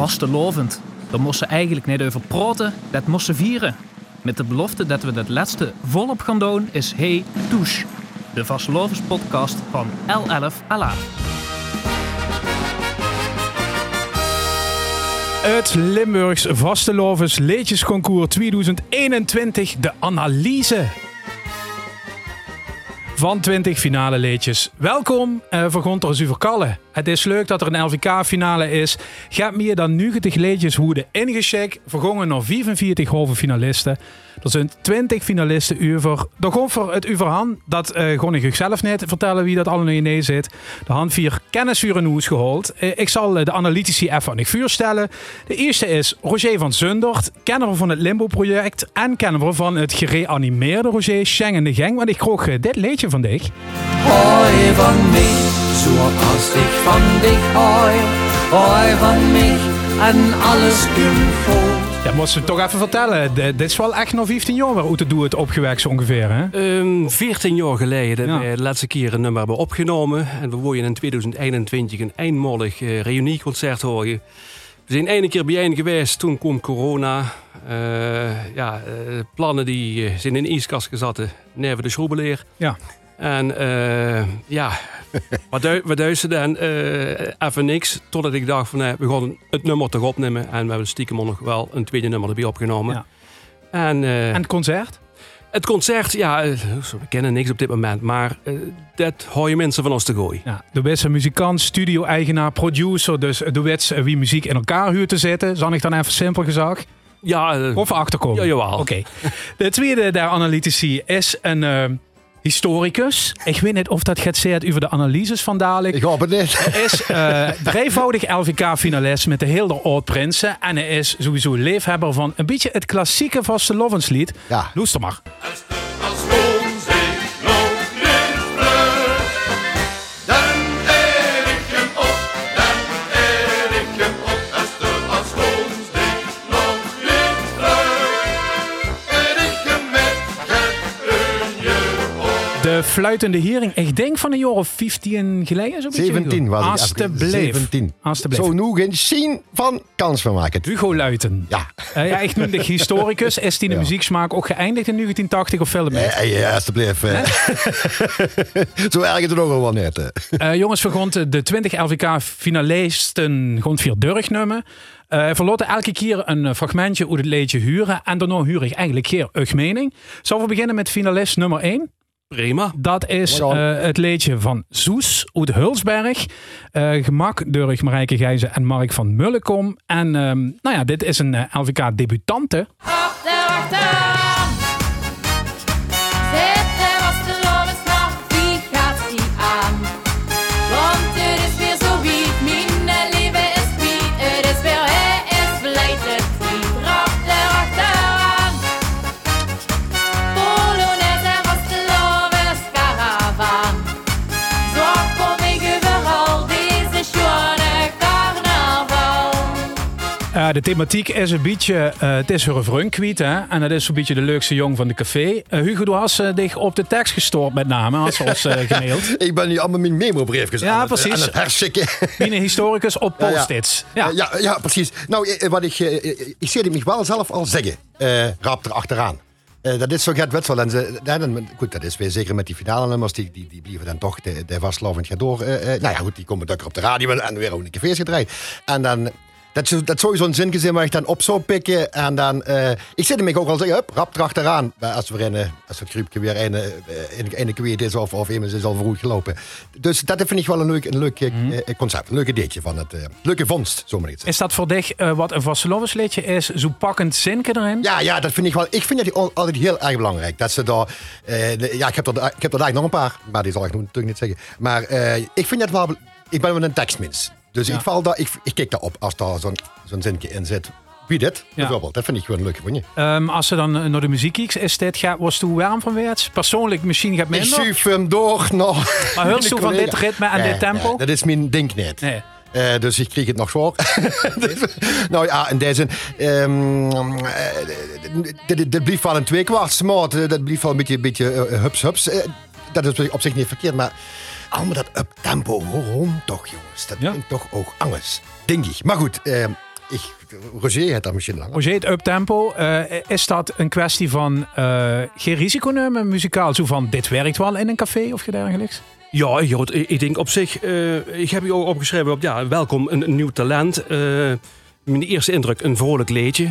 vastelovend. Daar moesten eigenlijk niet over praten, dat moesten vieren. Met de belofte dat we dat laatste volop gaan doen is Hey Touche. De vastelovens podcast van L11 Ala. Het Limburgs Vastelovens Leedjesconcours 2021, de analyse van 20 finale leedjes. Welkom uh, Gonter Verkallen. Het is leuk dat er een LVK-finale is. Gaat meer dan 90 leedjes worden ingeschekt. Vergongen naar 45 halve finalisten. Er zijn 20 finalisten over. De goffer het overhand, dat uh, gewoon ik zelf net vertellen wie dat allemaal in nee zit. De hand vier kennisvuren hoes gehold. Uh, ik zal de analytici even aan het vuur stellen. De eerste is Roger van Zundert, kenner van het Limbo-project en kenner van het gereanimeerde Roger Schengen de Gang. Want ik kroeg dit leedje van dich. Hoi van mij, zoals ik van dich hoi. Hoi van mij en alles komt ja, moest je toch even vertellen. dit is wel echt nog 15 jaar waar te doen het opgewekt zo ongeveer, hè? Um, ehm, 14 jaar geleden dat we de laatste keer een nummer hebben opgenomen. En we worden in 2021 een eenmalig uh, reunieconcert horen. We zijn één keer bijeen geweest, toen kwam corona. Uh, ja, uh, plannen die zijn in de ijskast gezet, neven de schroebeleer. Ja. En ja, wat, du wat dan uh, even niks. Totdat ik dacht van nee, we gaan het nummer toch opnemen. En we hebben stiekem nog wel een tweede nummer erbij opgenomen. Ja. En, uh, en het concert? Het concert, ja, uh, we kennen niks op dit moment, maar dat hoor je mensen van ons te gooien. Ja, de beste muzikant, studio-eigenaar, producer, dus de wets wie muziek in elkaar huurt te zetten. Zal ik dan even simpel gezegd? Ja. of achterkomen? Ja, jawel. Oké. De tweede der analytici is een historicus. Ik weet niet of dat gaat zeggen over de analyses van dadelijk. Ik hoop het niet. Hij is uh, drievoudig LVK-finalist met de Hilder Oud-Prinsen. En hij is sowieso leefhebber van een beetje het klassieke vaste Lovenslied. Ja. Loester maar. Fluitende hering. Ik denk van een jaar of 15 geleden. Zo 17 was het. Alsjeblieft. 17. Zo nu geen zien van kans van maken. Hugo Luiten. Ja. Uh, ja, ik noemde historicus. Is die de ja. muzieksmaak ook geëindigd in 1980 of veel meer? Ja, ja, alsjeblieft. Zo erg het er nog wel net. Uh, jongens, we de 20 LVK-finalisten gewoon vier durgnummen. Uh, verloten elke keer een fragmentje uit het leedje huren. En daarna huur ik eigenlijk geen mening. Zullen we beginnen met finalist nummer 1? Prima. Dat is uh, het leedje van Soes uit Hulsberg. Uh, gemak door Marijke Gijzen en Mark van Mullekom. En um, nou ja, dit is een uh, LVK-debutante. De thematiek is een beetje, uh, het is een kwiet, hè? En dat is een beetje de leukste jong van de café. Uh, Hugo, du hast dich op de tekst gestoord met name, als ons gemaild. ik ben nu allemaal mijn memo-brief gezet. Ja, precies. Het. Mijn historicus op post-its. Ja, ja. ja, precies. Nou, wat ik, ik zie het me wel zelf al zeggen. rap er achteraan. Uh, dat is zo Gert Wetsel. En ze, dan, goed, dat is weer zeker met die finale nummers. Die, die, die blijven dan toch de, de vastlovend gaat door. Uh, uh, nou ja, goed, die komen ook op de radio en weer ook een cafés gedraaid. En dan dat, dat is sowieso een zingezin waar ik dan op zou pikken. En dan, uh, ik zit hem ook al zeggen, hup, rap erachteraan. Als, we in, als het gruipje weer een, een, een kwijt is of, of iemand is al vroeg gelopen. Dus dat vind ik wel een leuk, een leuk mm. uh, concept. Een leuk ideetje van het. Uh, leuke vondst, zo maar iets. Is dat voor dich wat een vastelovensliedje is? Zo pakkend zinken erin? Ja, ja, dat vind ik wel. Ik vind dat altijd heel erg belangrijk. Dat ze daar. De, ja, ik heb, er, ik heb er eigenlijk nog een paar. Maar die zal ik natuurlijk niet zeggen. Maar ik vind dat wel. Ik ben wel een tekstmens. Dus ik, val daar, ik, ik kijk daarop als daar zo'n zo'n zinnetje in zit. Wie dit, bijvoorbeeld. Dat vind ik gewoon leuk. Um, als ze dan naar de muziek is dit, gaat, was toen warm van werd? Persoonlijk misschien gaat minder? Ik schuif hem door nog. Maar hoort van dit ritme en dit tempo? Nee, dat is mijn ding niet. Nee. Uh, dus ik kreeg het nog zwaar. nou ja, in deze zin. Um, dit blijft wel een twee kwart maar dat blijft wel een beetje, beetje uh, hups hups. Uh, dat is op zich niet verkeerd, maar allemaal dat up tempo, waarom toch jongens? Dat ja. toch ook anders, denk ik. Maar goed, uh, ik, Roger het dan misschien langer. Roger, het uptempo, uh, is dat een kwestie van uh, geen risico nemen muzikaal? Zo van, dit werkt wel in een café of dergelijks? Ja, ik denk op zich, uh, ik heb je ook opgeschreven op, ja, welkom, een, een nieuw talent. mijn eerste indruk, een vrolijk leedje.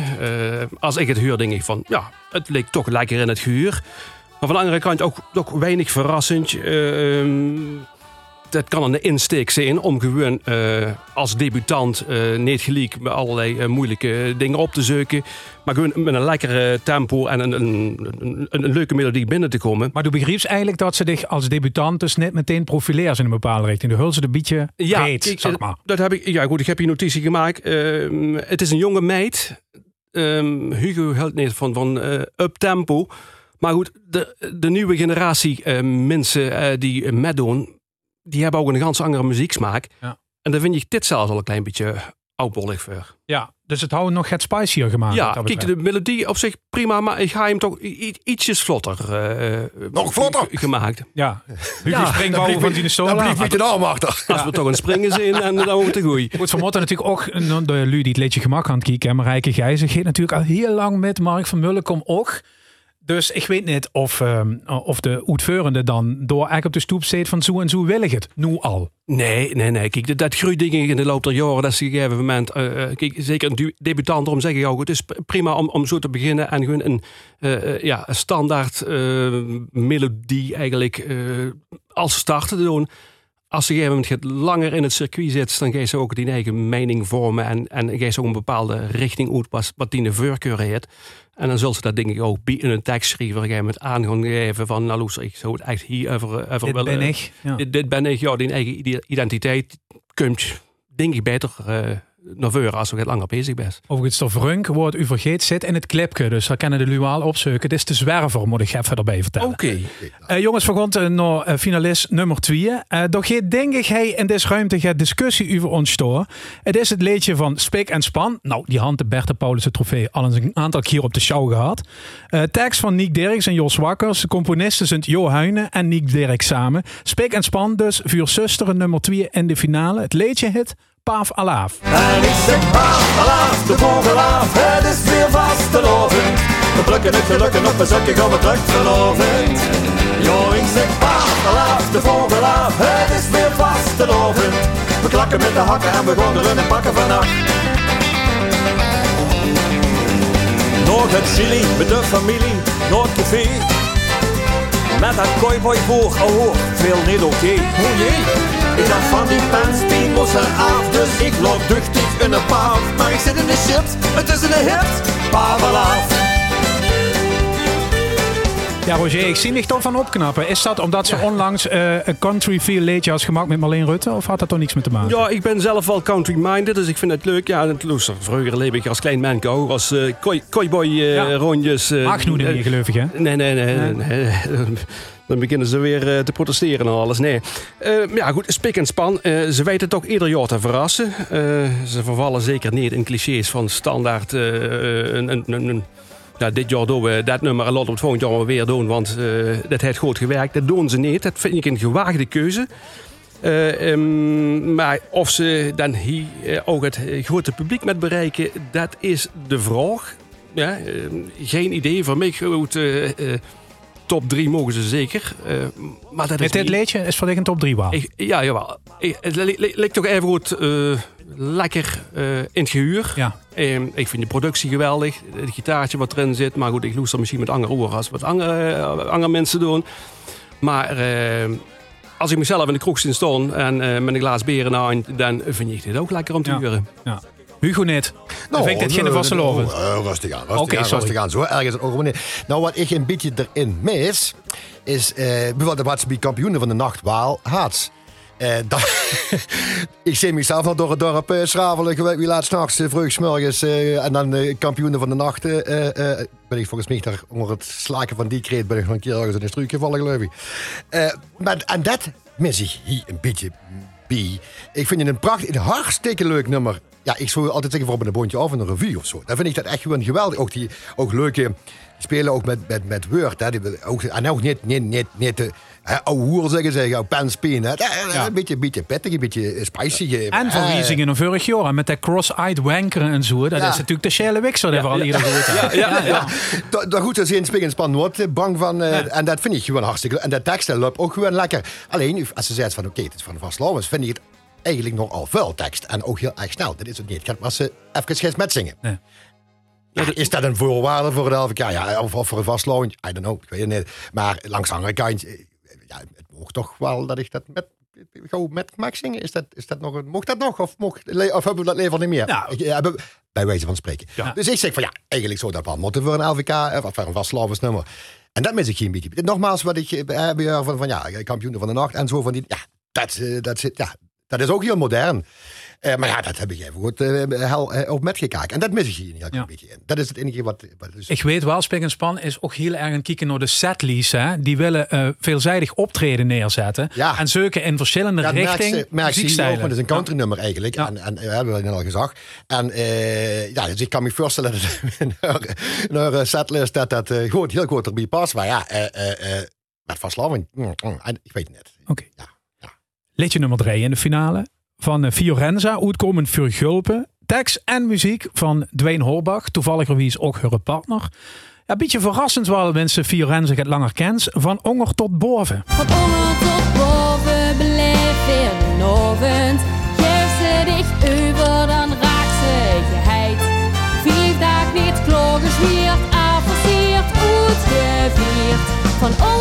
als ik het huur, denk ik van, ja, het leek toch lekker in het gehuur. Maar van de andere kant ook, ook weinig verrassend. Ehm, dat kan een insteek zijn om gewoon uh, als debutant uh, niet gelijk met allerlei moeilijke dingen op te zoeken. Maar gewoon met een lekkere tempo en een, een, een, een, leuke melodie binnen te komen. Maar du begrijpt eigenlijk dat ze zich als debutant dus net meteen profileren in een bepaalde richting. De hulzen een beetje ja, breed, ik, zeg maar. Dat heb ik, ja goed, ik heb hier notitie gemaakt. Ehm, het is een jonge meid. Um, Hugo houdt niet van, van up tempo. Maar goed, de, de nieuwe generatie mensen die meedoen die hebben ook een ganz andere muzieksmaak. Ja. En dan vind ik dit zelfs al een klein beetje oudbollig voor. Ja, dus het houden nog het spicier gemaakt. Ja, kijk, de melodie op zich prima, maar ik ga hem toch ietsjes vlotter uh, Nog vlotter? gemaakt. Ja, Hugo ja, springt boven van die stoel. Dan de arm achter. Als we toch een springen zien en dan wordt het goed. Goed, natuurlijk ook, de Lu die het liedje gemak aan het kijken, Marijke Gijzen geeft natuurlijk al heel lang met Mark van Mullenkom ook. Dus ik weet niet of, um, of de uitvoerende dan door eigenlijk op de stoep zit van zo en zo wil ik het. Nu al. Nee, nee, nee. Kijk, dat, groeit dingen in de loop der jaren. Dat is een gegeven moment, uh, kijk, zeker een debutant, daarom zeg ik ook, het is prima om, om zo te beginnen en gewoon een, uh, ja, standaard melodie eigenlijk als start te doen als je op een gegeven moment langer in het circuit zit, dan ga je ook die eigen mening vormen en, en ga je zo een bepaalde richting uit wat die de voorkeur heeft. En dan zullen ze dat denk ik ook in een tekstschrijver een met aan gaan geven van, nou Loes, ik zou het echt hier over, over dit willen. Ben ik, ja. dit, dit, ben ik, ja, die eigen identiteit kunt, denk ik, beter uh, voren als we het langer bezig bent. Overigens, de vrunk wordt u vergeet zit in het clipje, dus daar kennen de luaal opzoeken. Het is de zwerver, moet ik even erbij vertellen. Oké. Okay. Uh, jongens, we gaan naar uh, finalist nummer 2. Uh, doch je denk ik hij in deze ruimte gaat discussie over ontstoren. Het is het leedje van Spik en Span. Nou, die hand de Bertha Paulussen trofee al eens een aantal keer op de show gehad. Uh, tekst van Niek Dirks en Jos Wakkers. De componisten zijn Jo Huinen en Niek Dirks samen. Spik en Span dus, vuur zusteren nummer 2 in de finale. Het leedje hit Paaf Alaaf. En ik zeg Paaf Alaaf, de vogelaaf, het is weer vastelovend. We plukken het gelukken op een zakje, gaan we terug verlovend. Jo, ik zeg Paaf Alaaf, de vogelaaf, het is weer vastelovend. We klakken met de hakken en we gaan er een pakken vannacht. Nog het chili met de familie, nog café. Met dat kooiboy voor, oh, veel niet oké. Okay. Oh jee. Ik dacht van die pens, die moesten af, dus ik loop duchtig in een paaf. Maar ik zit in de shit, het is in de hit, Pavelaaf. Ja, Roger, ik zie niet toch van opknappen. Is dat omdat ze onlangs uh, een country feel leedje had gemaakt met Marleen Rutte? Of had dat toch niks mee te maken? Ja, ik ben zelf wel country-minded, dus ik vind het leuk. Ja, het loester. Vroeger leef ik als klein manco, als uh, kooiboy uh, ja. rondjes. Uh, Ach, nu niet gelovig, hè? Nee, nee, nee. nee. nee. Dan beginnen ze weer uh, te protesteren en alles. Nee. Uh, ja, goed, spik en span. Uh, ze weten ook ieder jaar te verrassen. ze vervallen zeker niet in clichés van standaard. een, een, ja, dit jaar doen we dat nummer en laten we het volgend jaar weer doen. Want dat heeft goed gewerkt. Dat doen ze niet. Dat vind ik een gewaagde keuze. Um, maar of ze dan hier ook het grote publiek met bereiken, dat is de vraag. Ja, geen idee. Voor mij goed top 3 mogen ze zeker. Uh, maar dat is dit leedje is voor een top 3 waar? Ja, jawel. Het lijkt toch even goed uh, lekker uh, in het gehuur. Ja. Uh, ik vind de productie geweldig. Het gitaartje wat erin zit. Maar goed, ik loes er misschien met andere oren als wat andere, andere mensen doen. Maar als ik mezelf in de kroeg zie staan en met een glaas beren aan, dan vind ik dit ook lekker om te huren. Ja. Hugo net. Nou, vind ik dit geen vaste loven. Uh, rustig aan, rustig, okay, aan, rustig aan. Zo ergens het ogen Nou, wat ik een beetje erin mis, is uh, bijvoorbeeld wat kampioenen van de nacht Waal Haats. Uh, ik zie mezelf nog door het dorp uh, schravelen. Wie laat s'nachts, uh, vroeg morgens uh, en dan kampioenen van de nacht. ben ik volgens mij daar onder het slaken van die kreet ben ik nog een keer ergens in een struikje vallen, geloof ik. maar, en dat mis ik hier een beetje bij. Ik vind het een prachtig, een hartstikke leuk nummer ja, ik zou altijd zeggen voor een bondje of een revue of zo. Dan vind ik dat echt gewoon geweldig. Ook die ook leuke spelen ook met, met, met Word. Hè. Die, ook, en ook niet, niet, niet, niet de oude hoer zeggen ze, jouw penspeen. Hè. Ja. Een beetje, beetje pittig, een beetje spicy. En van Eh, Riesingen een vorig jaar met dat cross-eyed wankeren en zo. Dat Ja. is natuurlijk de Shelle Wixer die we al eerder gehoord. Ja, ja. Da- Daar goed, als je in spik en span wordt, eh, bang van. eh, En dat vind ik gewoon hartstikke leuk. En dat tekst dat loopt ook gewoon lekker. Alleen, als ze zegt van oké, het is van Vast Lovens, vind ik het eigenlijk nogal veel tekst. En ook heel erg snel. Dat is het niet. Ik ga het maar ze even eens met zingen. Nee. Ja, is dat een voorwaarde voor de LVK? Ja, of, of voor een vastloon? I don't know, ik weet het niet. Maar langs de andere kant, eh, ja, het mocht toch wel dat ik dat met, gauw met mag zingen? Is dat, is dat nog een, mocht dat nog? Of, mocht, of hebben we dat leven niet meer? Nou. Ik- ja, bij- bij wijze van spreken. Ja. Dus ik zeg van ja, eigenlijk zou dat wel moeten voor een LVK, eh, of voor een vastlovens nummer. En dat mis ik hier een beetje. Nogmaals, wat ik eh, heb van, van ja, kampioenen van de nacht en zo van die, ja, dat, eh, dat, zit, ja, dat is ook heel modern. Eh, maar ja, dat heb ik even goed hel, eh, op met gekeken. En dat mis ik hier niet Ja. een beetje in. Dat is het enige wat... wat Ik weet wel, Spik en Span is ook heel erg aan het kijken naar de. Hè. Die willen veelzijdig optreden neerzetten. Ja. En zoeken in verschillende Ja, richtingen merk ook, muziekstijlen. want het is een countrynummer eigenlijk. Ja. En, en we hebben we net al gezegd. En ja, dus ik kan me voorstellen dat in haar, in haar setlist dat dat goed, heel goed erbij past. Maar ja, met vastloving, mm, mm, ik weet het niet. Oké. Ja. Liedje nummer 3 in de finale van eh, Fiorenza, uitkomend voor Gulpen. Tekst en muziek van Dwayne Horbach, toevallig ook haar partner. Ja, een beetje verrassend wel mensen Fiorenza het langer kent. Van onger tot boven. Van onder tot boven beleef weer een avond. Geef ze dich over, dan raakt ze geheid. Vier dagen niet klaargesmierd, afversierd, uitgevierd. Van onder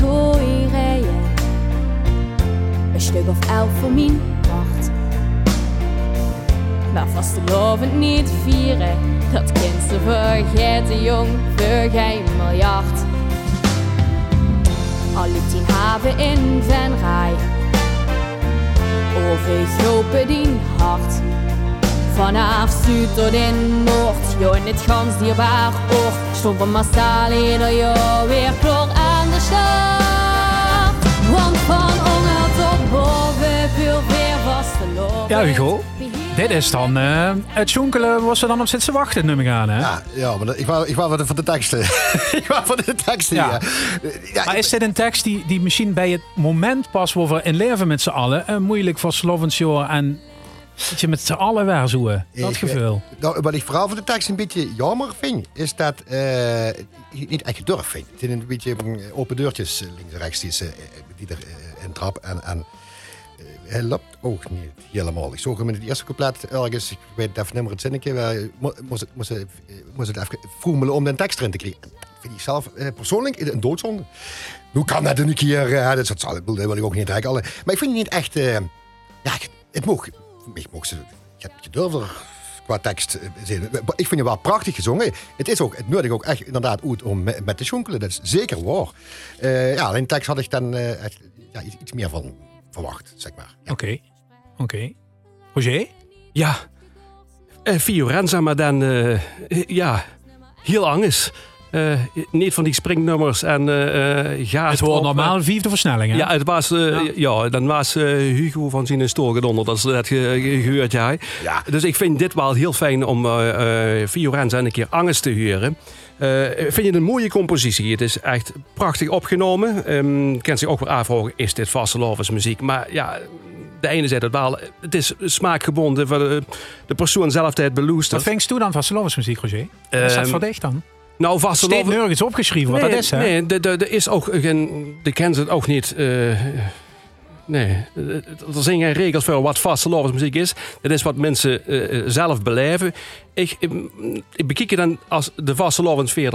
goeie rijden. Een stuk of elf voor mijn wacht. Maar vastelovend niet vieren, dat kind ze vergeten jong, voor geen miljard. Al liep tien haven in Venray, over gropen die hart. Vanaf Zuid tot in Noord, jo in het gans dierbaar oord. Stond van massaal ieder jaar weer kloor aan de start. Want van onder tot boven, puur weer vastelovend. Ja, Hugo. Dit is dan eh, het jonkelen was ze dan op zitten wachten, nummer gaan. Hè? Ja, ja maar dat- ik wou, ik wou van de teksten. ik wou van de teksten, Ja. ja. ja. Maar is dit een tekst die, die misschien bij het moment pas waar we in leven met z'n allen eh, moeilijk voor Slovensjoor en dat je met z'n allen zoeken? Dat Ik, gevoel. eh, nou, wat ik vooral van de tekst een beetje jammer vind, is dat eh, ik niet echt gedurfd vind. Het zijn een beetje mm, open deurtjes eh, links en rechts die, ze, eh, die er eh, in trap. En, en eh, hij loopt ook niet helemaal. Ik zag hem in het eerste couplet ergens, ik weet even niet meer het zinnetje, waar, moest het, moest eh, moest het even froemelen om de tekst erin te krijgen. Dat vind ik zelf eh, persoonlijk een doodzonde. Hoe kan dat een keer? eh, dat, zal, dat wil ik ook niet trekken. Maar ik vind het niet echt... eh, ja, het mocht... Ik mocht. Je, je durft er qua tekst eh, zijn. Ik vind het wel prachtig gezongen. Het is ook, het nodig ook echt inderdaad uit om met, te jonkelen. Dat is zeker waar. Eh, ja, alleen tekst had ik dan eh, ja, iets, meer van verwacht, zeg maar. Oké, oké. Roger? Ja, Fiorenza, maar dan, ja, heel anders. Eh, niet van die springnummers en eh eh gaas. Het wordt normaal vijfde versnelling, hè? Ja, het was, eh, Ja. ja. dan was eh, Hugo van zijn stoel gedonderd. Dat is net ge- ge- gehoord, ja. Ja. Dus ik vind dit wel heel fijn om eh eh, Fiorenza een keer angst te huren. Eh, vind je het een mooie compositie? Het is echt prachtig opgenomen. Ehm kent zich ook wel afvragen, is dit Vastelovens muziek? Maar ja, de ene zegt het wel. Het is smaakgebonden. Voor de, persoon zelf die het Wat vingst toe dan van Slovens muziek, Roger? Wat is dat Ehm, voor dicht dan? Nou, Steeds Vastelovens... nergens opgeschreven wat dat is, hè? Nee, de- de- er is ook geen. De kennen ze het ook niet. eh, nee, er zijn geen regels voor wat vaste muziek is. Dat is wat mensen eh, zelf beleven. Ik, ik, ik bekijk het dan als de vaste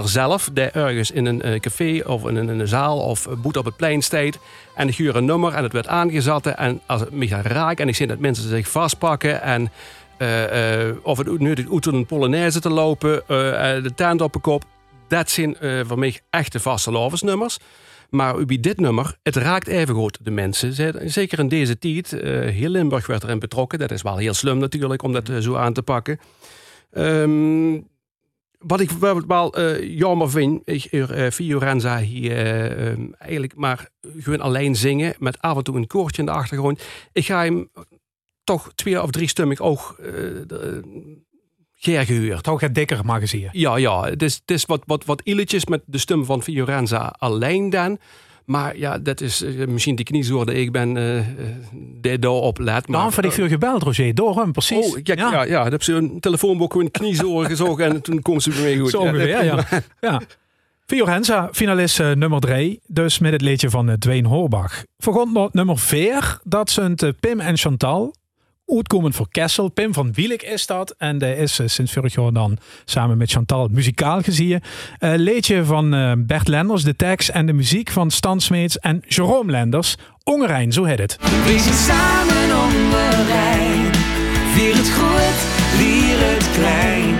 zelf. Die ergens in een eh, café of in een, in een zaal of boet op het plein staat. En ik huur een nummer en het werd aangezet. En als het me gaat raken en ik zie dat mensen zich vastpakken en. eh, eh, of het nu uit een Polonaise te lopen, eh, eh, de tent op de kop. Dat zijn eh, voor mij echte vaste nummers. Maar bij dit nummer, het raakt even goed de mensen. Ze- Zeker in deze tijd. eh, heel Limburg werd erin betrokken. Dat is wel heel slim natuurlijk om dat eh, zo aan te pakken. Ehm, wat ik wel, eh, jammer vind, uh, Fiorenza hier eh, ehm, eigenlijk maar gewoon alleen zingen met af en toe een koortje in de achtergrond. Ik ga hem toch twee of drie stummig ook uh, gehuurd. Toch het dikker magazine. Ja, ja. Het is, het is wat, wat, wat illetjes met de stem van Fiorenza alleen dan. Maar ja, dat is uh, misschien de kniezoor dat ik ben uh, uh, daarop let. Maar, van ik veel gebeld, Roger. Door hem, precies. Oh, kijk, ja. ja, ja. Dan heb ze een telefoonboek een kniezoor gezocht en toen kon ze mee goed. Zo ongeveer, ja. ja. ja. Fiorenza, finalist nummer 3. Dus met het liedje van Dwayne Horbach. Vergond nummer 4. Dat zijn Pim en Chantal uitkomend voor Kessel. Pim van Wielik is dat. En hij is uh, sinds vorig jaar dan samen met Chantal muzikaal gezien. Uh, leedje van uh, Bert Lenders, de tekst en de muziek van Stan Smeets en Jerome Lenders. Ongerijn, zo heet het. We zijn samen ongerijn. Vier het goed, vier het klein.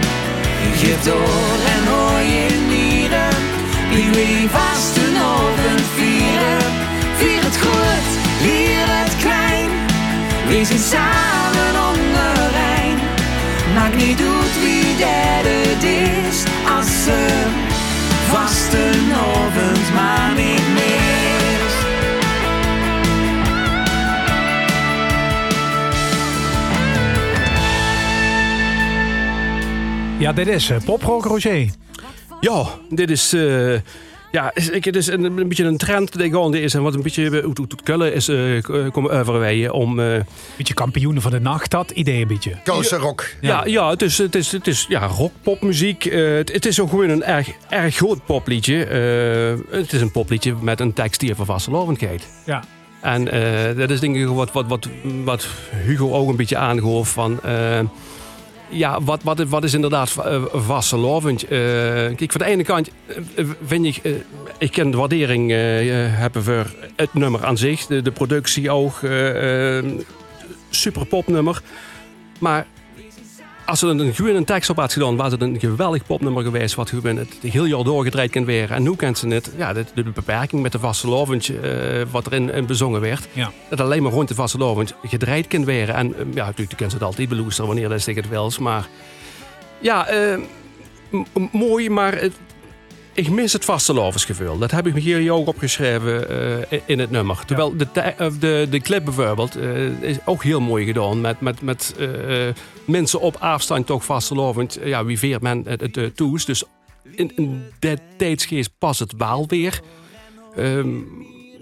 Door en hoor je nieren. Wie wie vast een oven vieren. Vier het goed, vier het klein. We zijn samen niet uit wie dat het is. Als ze vastenavond maar niet meer. Ja, dit is uh, poprock, Roger. Ja, dit is... Uh, ja, ik, het is een, een, beetje een trend die gaande is. En wat een beetje uit het kullen is uh, komen overwegen om... Uh, beetje kampioenen van de nacht, dat idee een beetje. rock. Ja, ja, ja, het is, het is, het is ja, rock, popmuziek. Uh, het, het, is ook gewoon een erg, erg groot popliedje. het is een popliedje met een tekst die even vastelovendheid. Ja. En dat is denk ik wat, wat, wat, wat Hugo ook een beetje aangoof van... Ja, wat, wat, wat is inderdaad uh, vastelovend? Uh, kijk, van de ene kant uh, vind ik, ik kan de waardering hebben voor het nummer aan zich, de, de productie ook, super popnummer. Maar als er een goede tekst op had gedaan, was het een geweldig popnummer geweest. Wat gewoon het heel jaar doorgedraaid kan weer. En hoe kent ze het? Ja, de, de beperking met de vaste lovend, uh, wat erin in bezongen werd. Ja. Dat alleen maar rond de vaste lovend gedraaid kan weer. En uh, ja, natuurlijk kunnen ze het altijd beloesteren wanneer dat het wel Maar ja, uh, mooi, maar ik mis het vastelovensgevoel. Dat heb ik hier ook opgeschreven uh, in het nummer. Terwijl de, de, de clip bijvoorbeeld uh, is ook heel mooi gedaan. Met, met, met uh, mensen op afstand toch vastelovend. Ja, wie veert men het, toes. Dus in, in dat tijdsgeest past het wel weer. Um,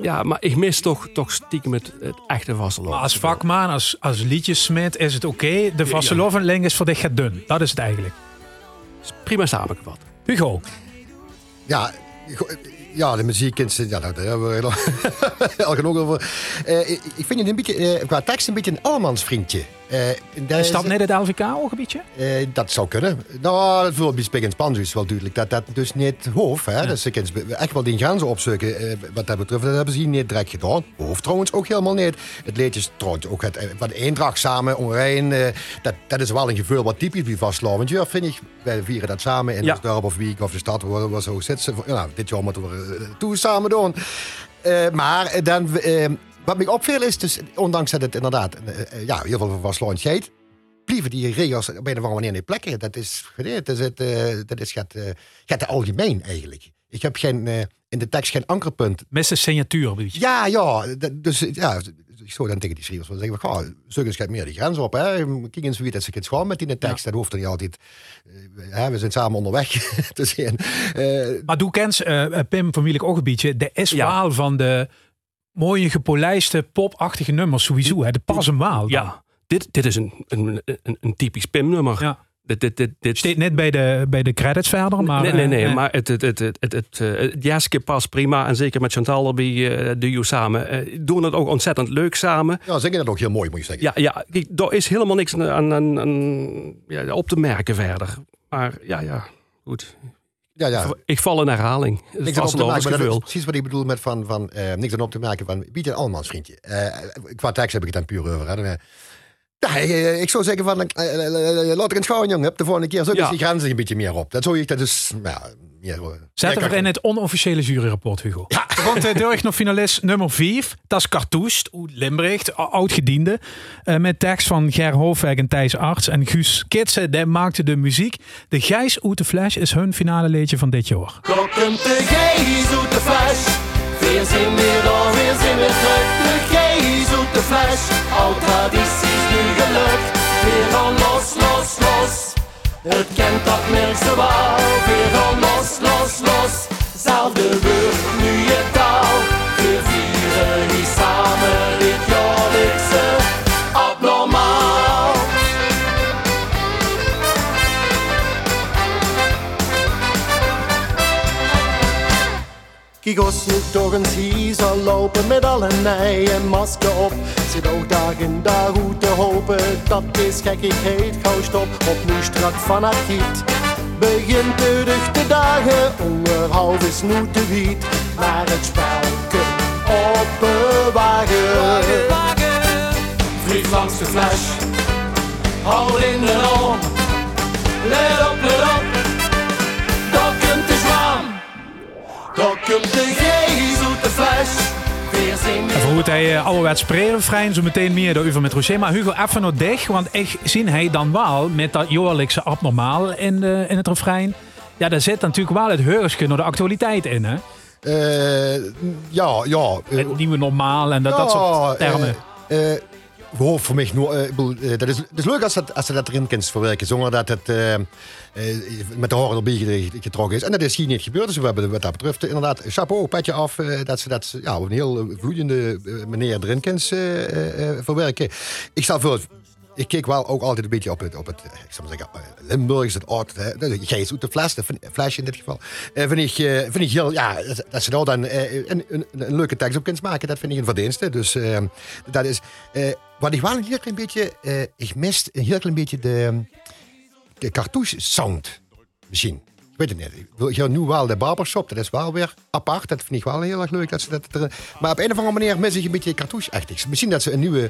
ja, maar ik mis toch, toch stiekem het, het echte vastelovend. Maar als vakman, als, als liedjesmid is het oké. Okay. De vastelovendling is voor dich gaat dun. Dat is het eigenlijk. Prima samengevat. Hugo. Ja, ja, de muziek ja, daar hebben we al genoeg over. Uh, ik vind het een beetje, uh, qua tekst een beetje een allemansvriendje. Uh, is dat net het LVK ook een beetje? Uh, dat zou kunnen. Nou, dat wil bij Spans is wel duidelijk dat dat dus niet hoeft. Hè? Ja. Dus echt wel die grenzen opzoeken. Uh, wat dat betreft, dat hebben ze hier niet direct gedaan. Hoeft trouwens ook helemaal niet. Het liedje is trouwens ook het, wat eendracht samen, onrein. dat, dat is wel een gevoel wat typisch bij vastlovend. Ja, vind ik. Wij vieren dat samen in ja. het dorp of week of de stad waar zo zitten. Nou, dit jaar moeten we toe samen doen. maar dan wat me opviel is, dus, ondanks dat het inderdaad uh, ja, heel veel van sloontheid, blijven die regels op een of andere manier niet plekken. Dat is, dat is, het, uh, dat is gaat, uh, gaat algemeen eigenlijk. Ik heb geen, in de tekst geen ankerpunt. Met zijn signatuur, Ja, ja. Dus ja, ik zou dan tegen die schrijvers wel zeggen, ga, zoek eens meer die grens op. Hè. Kijk eens wie dat ze het gewoon met in de tekst. Ja. Dat hoeft er niet altijd. Uh, we zijn samen onderweg te zien. Uh, maar doe kent uh, Pim van Wielijk ook een beetje de eswaal ja. van de mooie gepolijste popachtige nummers sowieso. Hè? De pas een maal. Ja, dit, dit is een, een, een, een typisch Pim-nummer. Ja. Dit, dit, dit, dit. Steekt net bij de, bij de credits verder. Maar, nee, nee, nee. Uh, maar het, het, het, het, het, het, het jaske past prima. En zeker met Chantal erbij uh, doe je samen. Uh, doen het ook ontzettend leuk samen. Ja, zingen dat ook heel mooi, moet je zeggen. Ja, ja er is helemaal niks aan, aan, aan ja, op te merken verder. Maar ja, ja, goed. Ja, ja. Ik val in herhaling. Niks aan op te maken, maar dat is precies wat ik bedoel met van, van uh, niks aan op te maken van, bied een allemansvriendje. Uh, qua tekst heb ik het dan puur over. Hè. Ja, eh, ik zou zeggen van, eh, eh, eh, laat ik een schouwen, jongen. De volgende keer zoek Ja. die grenzen een beetje meer op. Dat zou ik, dat is, ja, meer... eh, Zetten lekker. we in het onofficiële juryrapport, Hugo. Ja. Want uh, Durg nog finalist nummer 5. Dat is uit Limburg, oud-gediende. Eh, met tekst van Ger Hoofweg en Thijs Arts. En Guus Kitsen, die maakte de muziek. De Gijs de Flash is hun finale liedje van dit jaar. Gees uit de. Weer zijn weer dan, weer zijn weer terug. De gees uit de fles. Oud gelukt. Weer los, los, los. Het kent dat wel. Weer dan los, los, los. Zelfde woord, nu je taal. Kijk ons toch eens hier zal lopen met alle nee en masker op. Zit ook dagen daar goed te hopen dat deze gekkigheid gauw stopt. Op nu strak van giet. Begint de te dagen, onderhoud is nu te wiet. Maar het spelke op bewagen. Vlieg langs de flash, hou in de om. Let op, let op, Daar komt de gees uit de fles. Weer zien En voor hoe hij uh, ouderwets spreken, zo meteen meer door Uver met Roger. Maar Hugo, even nog dicht, want ik zie hij dan wel met dat jaarlijkse abnormaal in, de, in het refrein. Ja, daar zit natuurlijk wel het heurske naar de actualiteit in, hè? Eh, ja, ja. eh, Het nieuwe normaal en dat, dat soort termen. eh, eh, Voor mij, nou, eh, eh, leuk als, ze dat erin kunt verwerken, zonder dat het eh, met de horen erbij getrokken is. En dat is hier niet gebeurd, dus we hebben wat dat betreft inderdaad chapeau, petje af, dat ze dat ja, op een heel vloeiende manier erin eh, verwerken. Ik stel voor, ik keek wel ook altijd een beetje op het, op het ik zou maar zeggen, Limburg is het oud, is uit de fles, de fles in dit geval. Vind, ik, vind ik heel, ja, dat- ze daar dan eh, een, leuke tekst op kunt maken, dat vind ik een verdienste. Dus dat is, wat ik wel een heel klein beetje, eh, ik mist een heel klein beetje de, de cartouche sound, misschien. Ik weet het niet. Ik wil nu wel de barbershop, dat is wel weer apart. Dat vind ik wel heel erg leuk dat ze dat erin- Maar op een of andere manier mis ik een beetje cartouche-achtig. Misschien dat ze een nieuwe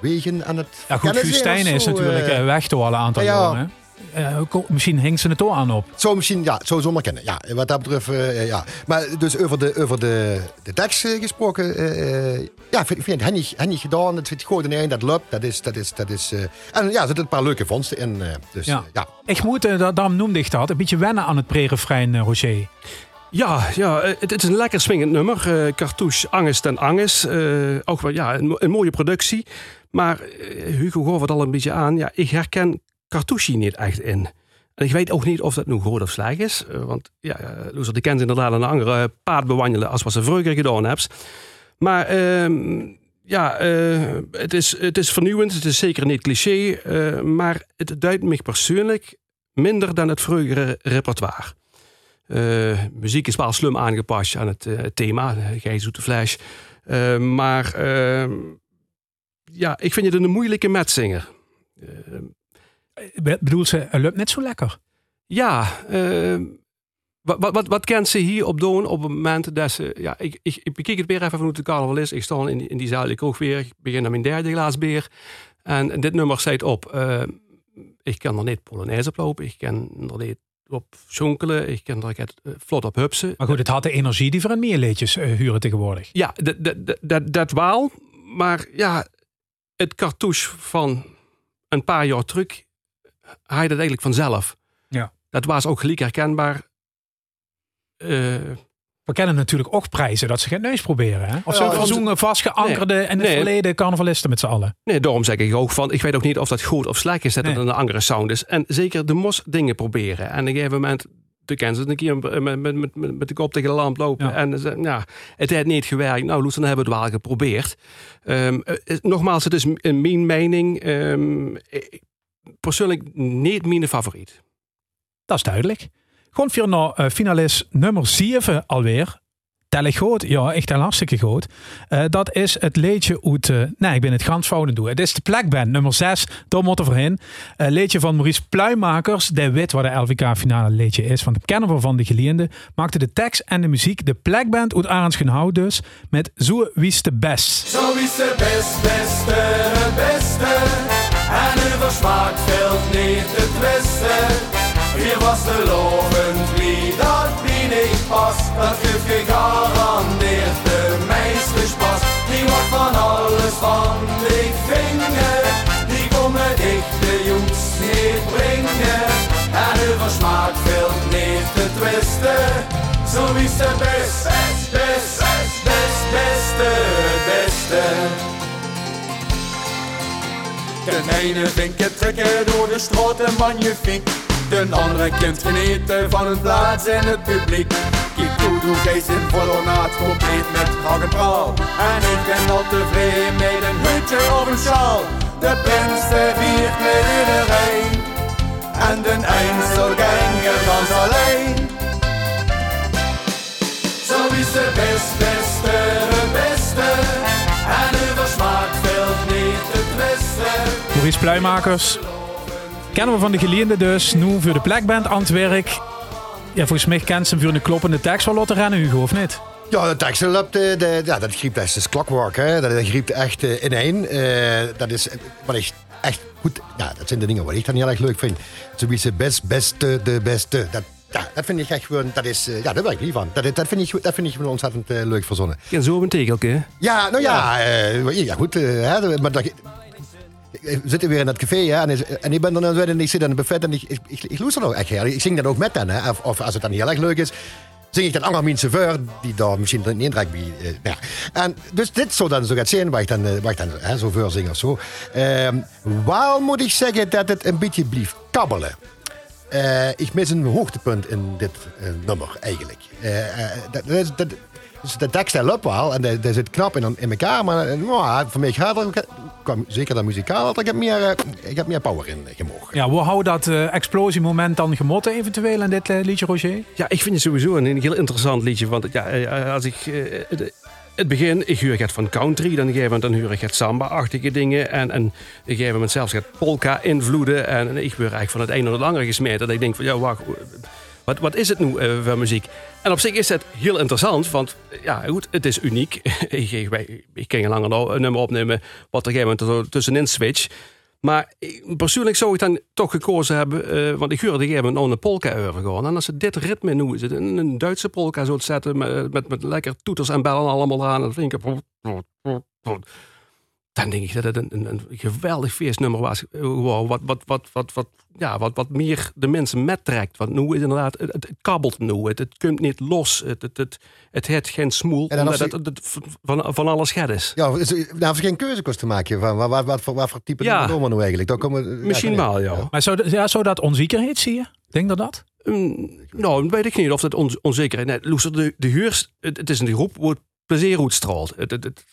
wegen aan het Ja, goed, Stijnen is natuurlijk eh. eh, weg door al een aantal ja. jaren. hè. Eh, misschien hinkt ze het ook aan op. Zo misschien, ja, zo zonder kennen. Ja, wat dat betreft, eh, ja. Maar dus over de, over de, de tekst gesproken, eh, eh, ja, vind, vind ik niet, niet gedaan. Het zit goed in één, dat loopt. Dat is, dat is, dat is, eh, en ja, er zitten een paar leuke vondsten in. eh, dus Ja. ja. ja. Ik moet, da- daarom noemde ik dat, een beetje wennen aan het pre-refrein, eh, Roger. Ja, ja het, het is een lekker swingend nummer. eh cartouche, Angest en Anges. eh, ook wel ja, een, een mooie productie. Maar Hugo gaf het al een beetje aan. Ja, ik herken Cartouche niet echt in. En ik weet ook niet of dat nu goed of slecht is. eh, want ja, uh, Loeser die kent inderdaad een andere paard bewandelen als wat ze vroeger gedaan hebt. Maar ehm, ja, eh, het, is, het is vernieuwend. Het is zeker niet cliché. eh, maar het duidt mij persoonlijk minder dan het vroegere repertoire. Eh, muziek is wel slim aangepast aan het eh, thema, eh, Gijs Zoete Flash. Eh, maar ehm, ja, ik vind het een moeilijke metzinger. Eh, Be- Bedoelt ze, het lukt net zo lekker. ja, eh, wat, wat, wat, wat kent ze hier op doen op het moment dat ze... Ja, ik, ik, ik bekijk het weer even van hoe het carnaval is. Ik sta in, die- in die zaal, ik ook weer. Ik begin aan mijn derde glaas bier. En dit nummer zet op... eh, ik kan er niet Polonaise op lopen. Ik kan er niet op zonkelen. Ik kan er net, eh, vlot op hupsen. Maar goed, het had de energie die voor een meer liedjes eh, huren tegenwoordig. Ja, dat wel. Maar ja, het cartouche van een paar jaar terug, hij dat eigenlijk vanzelf. Ja. Dat was ook gelijk herkenbaar. Eh, We kennen natuurlijk ook prijzen dat ze geen neus proberen. Hè? Of Ja, zo dat- verzoenen, vastgeankerde en in het Nee. verleden carnavalisten met z'n allen. nee, daarom zeg ik ook van, ik weet ook niet of dat goed of slecht is dat Nee. het een andere sound is. En zeker de mos dingen proberen. En op een gegeven moment, de kennen ze een keer met, met, met, met de kop tegen de lamp lopen. Ja. En ze- ja, het heeft niet gewerkt. Nou, Loes, dan hebben we het wel geprobeerd. Ehm, eh, nogmaals, het is een mijn mening. Ehm, ik- persoonlijk niet mijn favoriet. Dat is duidelijk. Gewoon voor naar eh, finalist nummer 7 alweer. Tel ik goed? Ja, ik tel hartstikke goed. Eh, dat is het leedje uit... eh, nee, ik ben het gans fouten doen. Het is de plekband nummer 6. Daar moeten we voorheen. Eh leedje van Maurice Pluimakers. De weet wat de LVK finale leedje is. Van de kennen we van de geleende. Maakte de tekst en de muziek. De plekband uit Arendsgenhout dus. Met Zo Wies de Best. Zo is de best, beste, beste. En over smaak valt niet te twisten. Hier was de lovend wie dat wie niet pas. Dat geeft je garandeerd de meeste spas. Die wordt van alles van ik vinger. Die komen dicht de jongens niet brengen. En over smaak valt niet te twisten. Zo is de best, best, best, best, best, beste, beste. De ene vindt het trekken door de straat en magnifiek. De andere kent genieten van een plaats in het publiek. Kijk goed hoe geest in ornaat, compleet met gak en praal. En ik ben al tevreden met een hutje of een sjaal. De prinste viert met iedereen. En de Einzelganger dans alleen. Zo is de best, beste, beste. En over smaak valt niet te twisten. Maurice Pluimakers. Kennen we van de geleende dus. Nu voor de plekband Antwerp. Ja, volgens mij kent ze hem voor een kloppende tekst wel laten rennen, Hugo, of niet? Ja, de tekst loopt, de, de, ja, dat griep echt is clockwork, hè. Dat, dat griep echt uh, ineen. Eh, dat is eh, wat ik echt goed... Ja, dat zijn de dingen wat ik dan heel erg leuk vind. Zo wie ze best, beste, de beste. Dat, ja, dat vind ik echt gewoon... Dat is... eh, ja, daar ben ik niet van. Dat, dat vind ik, dat vind ik gewoon ontzettend eh, leuk verzonnen. En zo een tegeltje. hè? Ja, nou ja, eh, ja goed. eh, hè, maar dat, zitten weer in het café en, is- en ik ben er dan en ik zit aan het buffet en ik, ik, ik, ik luister ook echt heel. Ik zing dan ook met hen. Hè, of, als het dan heel erg leuk is, zing ik dan mijn chauffeur die daar misschien een intrek bij. eh. En dus dit zou dan zo gaat zijn waar ik dan, eh, waar ik dan chauffeur zing of zo. Ehm wel moet ik zeggen dat het een beetje blijft kabbelen. Eh, ik mis een hoogtepunt in dit nummer eigenlijk. Dat, dat, dat, dus de tekst wel en dat zit knap in, in elkaar, maar nou, voor mij gaat kwam zeker dat muzikaal, dat ik heb meer, eh, ik heb meer power in eh, gemogen. Ja, hoe houdt dat eh, explosiemoment dan gemotten eventueel in dit eh, liedje, Roger? Ja, ik vind het sowieso een heel interessant liedje. Want ja, als ik eh, het- het begin, ik huur het van country, dan geef ik dan huur ik het samba-achtige dingen. En, en op een gegeven moment zelfs het polka-invloeden. En ik word eigenlijk van het een naar het andere gesmeten. Dat ik denk van, ja, wacht, wat, wat is het nu eh, voor muziek? En op zich is het heel interessant, want eh, ja, goed, het is uniek. ik, wij- ik een langer nou een nummer opnemen wat er een gegeven moment tussenin switch. Maar ik- persoonlijk zou ik dan toch gekozen hebben, eh, want ik huurde een gegeven moment nou een polka over gewoon. En als ze dit ritme nu een, een Duitse polka zo te zetten met, met, met lekker toeters en bellen allemaal aan. En vind ik, dan denk ik dat het een, een, een geweldig feestnummer was. Wow, wat, wat, wat, wat, wat, ja, wat, wat meer de mensen mettrekt. Want nu is inderdaad, het, het kabbelt nu. Het, het komt niet los. Het, het, het, het heeft geen smoel. En omdat het, het van, van alles schet is. Ja, is, nou, als je geen keuzekost te maken van wat, wat, wat, voor, wat voor type Ja. nummer nou eigenlijk? Dan komen, Misschien ja, wel, ja. Maar zou, dat- ja, zou dat onzekerheid zie je? Denk dat dat? Mm, nou, weet ik niet of dat on onzekerheid... Nee, Loes, de, de huurs, het, het is een groep waar het plezier uitstraalt. Het, het, het,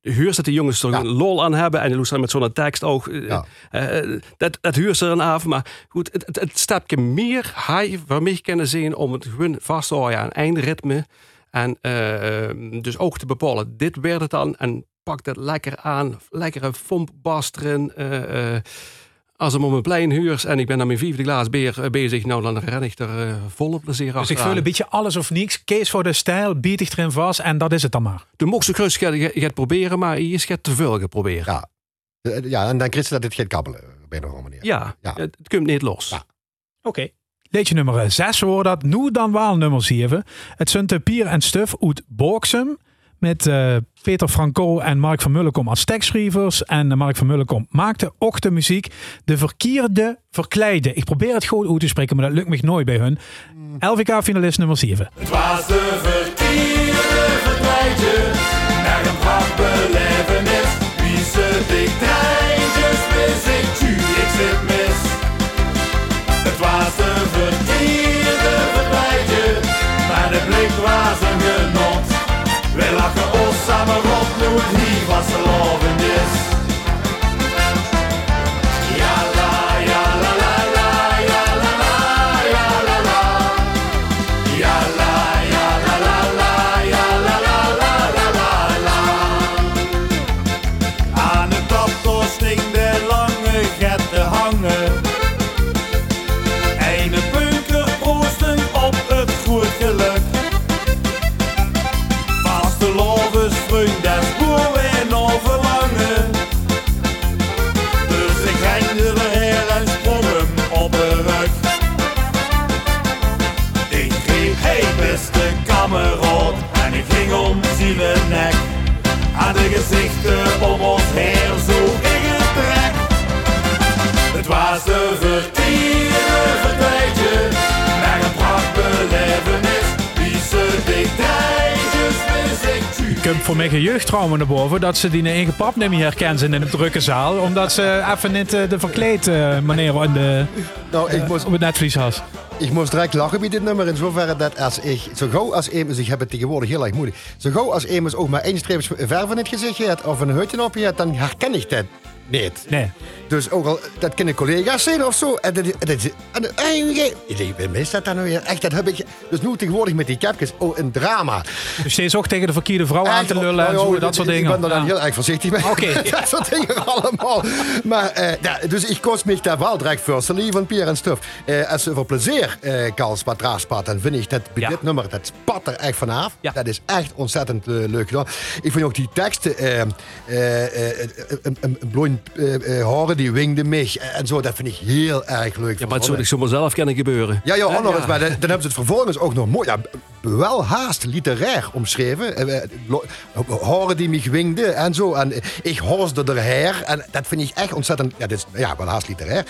huurs dat de jongens er Ja. een lol aan hebben. En Loes met zo'n tekst ook. eh, Ja. eh, dat, dat huurt er een af. Maar goed, het, het, het stapje meer hij voor mij kunnen zien om het gewoon vast te houden aan eindritme. En eh, dus ook te bepalen, dit werd het dan. En pak dat lekker aan. Lekkere fompbas erin. Als hem om een plein huurs en ik ben aan mijn vijfde glaas beer eh, bezig, nou dan ren ik er eh, volle plezier Dus ik voel een beetje alles of niks. Kees voor de stijl, bied ik erin vast en dat is het dan maar. De gaat je gaat proberen, maar je gaat te veel gaan proberen. Ja. Eh, Ja, en dan kreeg ze dat dit gaat kabbelen, op een of andere manier. Ja, Ja. het het komt niet los. Ja. Oké. Liedje nummer 6 wordt dat. Nu dan wel nummer 7. Het zijn de Pier en Stuf uit Boksem. Met eh, Peter Franco en Mark van Mullenkom als tekstschrijvers. En eh, Mark van Mullenkom maakte ook de muziek. De verkeerde verkleide. Ik probeer het goed uit te spreken, maar dat lukt me nooit bij hun. LVK-finalist nummer 7. Het was de verkeerde verkleidje, naar een prachtbelevenis. Wie ze dik treintjes mis, ik tu, ik zit mis. Het was de verkeerde verkleidje, maar de blik was een lachen komt voor mij geen jeugdtrauma naar boven dat ze die eigen pap niet meer herkennen in de drukke zaal. Omdat ze even niet eh, de verkleed eh, manier in de, Nou, ik moest, op het netvlies had. ik moest direct lachen bij dit nummer. In zoverre dat als ik, zo gauw als iemand, ik heb het tegenwoordig heel erg moeilijk. Zo gauw als iemand ook maar één streep verf in het gezicht heeft of een hutje op je hebt, dan herken ik dat niet. Nee. Dus ook al, dat kunnen collega's zijn of zo. En dat, en dat, en en ik denk, wie is dat dan nou weer? Echt, dat heb ik. Dus nu tegenwoordig met die capjes, oh, een drama. Dus steeds ook tegen de verkeerde vrouw aan te lullen en zo, oh, dat soort dingen. Ik ben er dan Ja. heel erg voorzichtig mee. Oké. dat soort dingen allemaal. Maar, eh, ja, dus ik kost me daar wel direct voor. Ze van Pierre en Stuf. Eh, als ze voor plezier eh kan spat, dan vind ik dat bij Ja. dit nummer, dat spat er echt vanaf. Ja. Dat is echt ontzettend eh, leuk gedaan. Ik vind ook die teksten, eh, eh, eh, een, een, een eh, eh, horen die wingde mij en zo, dat vind ik heel erg leuk. Ja, maar het zou ik zomaar zelf kunnen gebeuren. Ja, ja, maar dan, dan hebben ze het vervolgens ook nog mooi, ja, wel haast literair omschreven. Eh, Horen die mij wingde en zo. En ik hoorde er her. En dat vind ik echt ontzettend, ja, dit is ja, wel haast literair.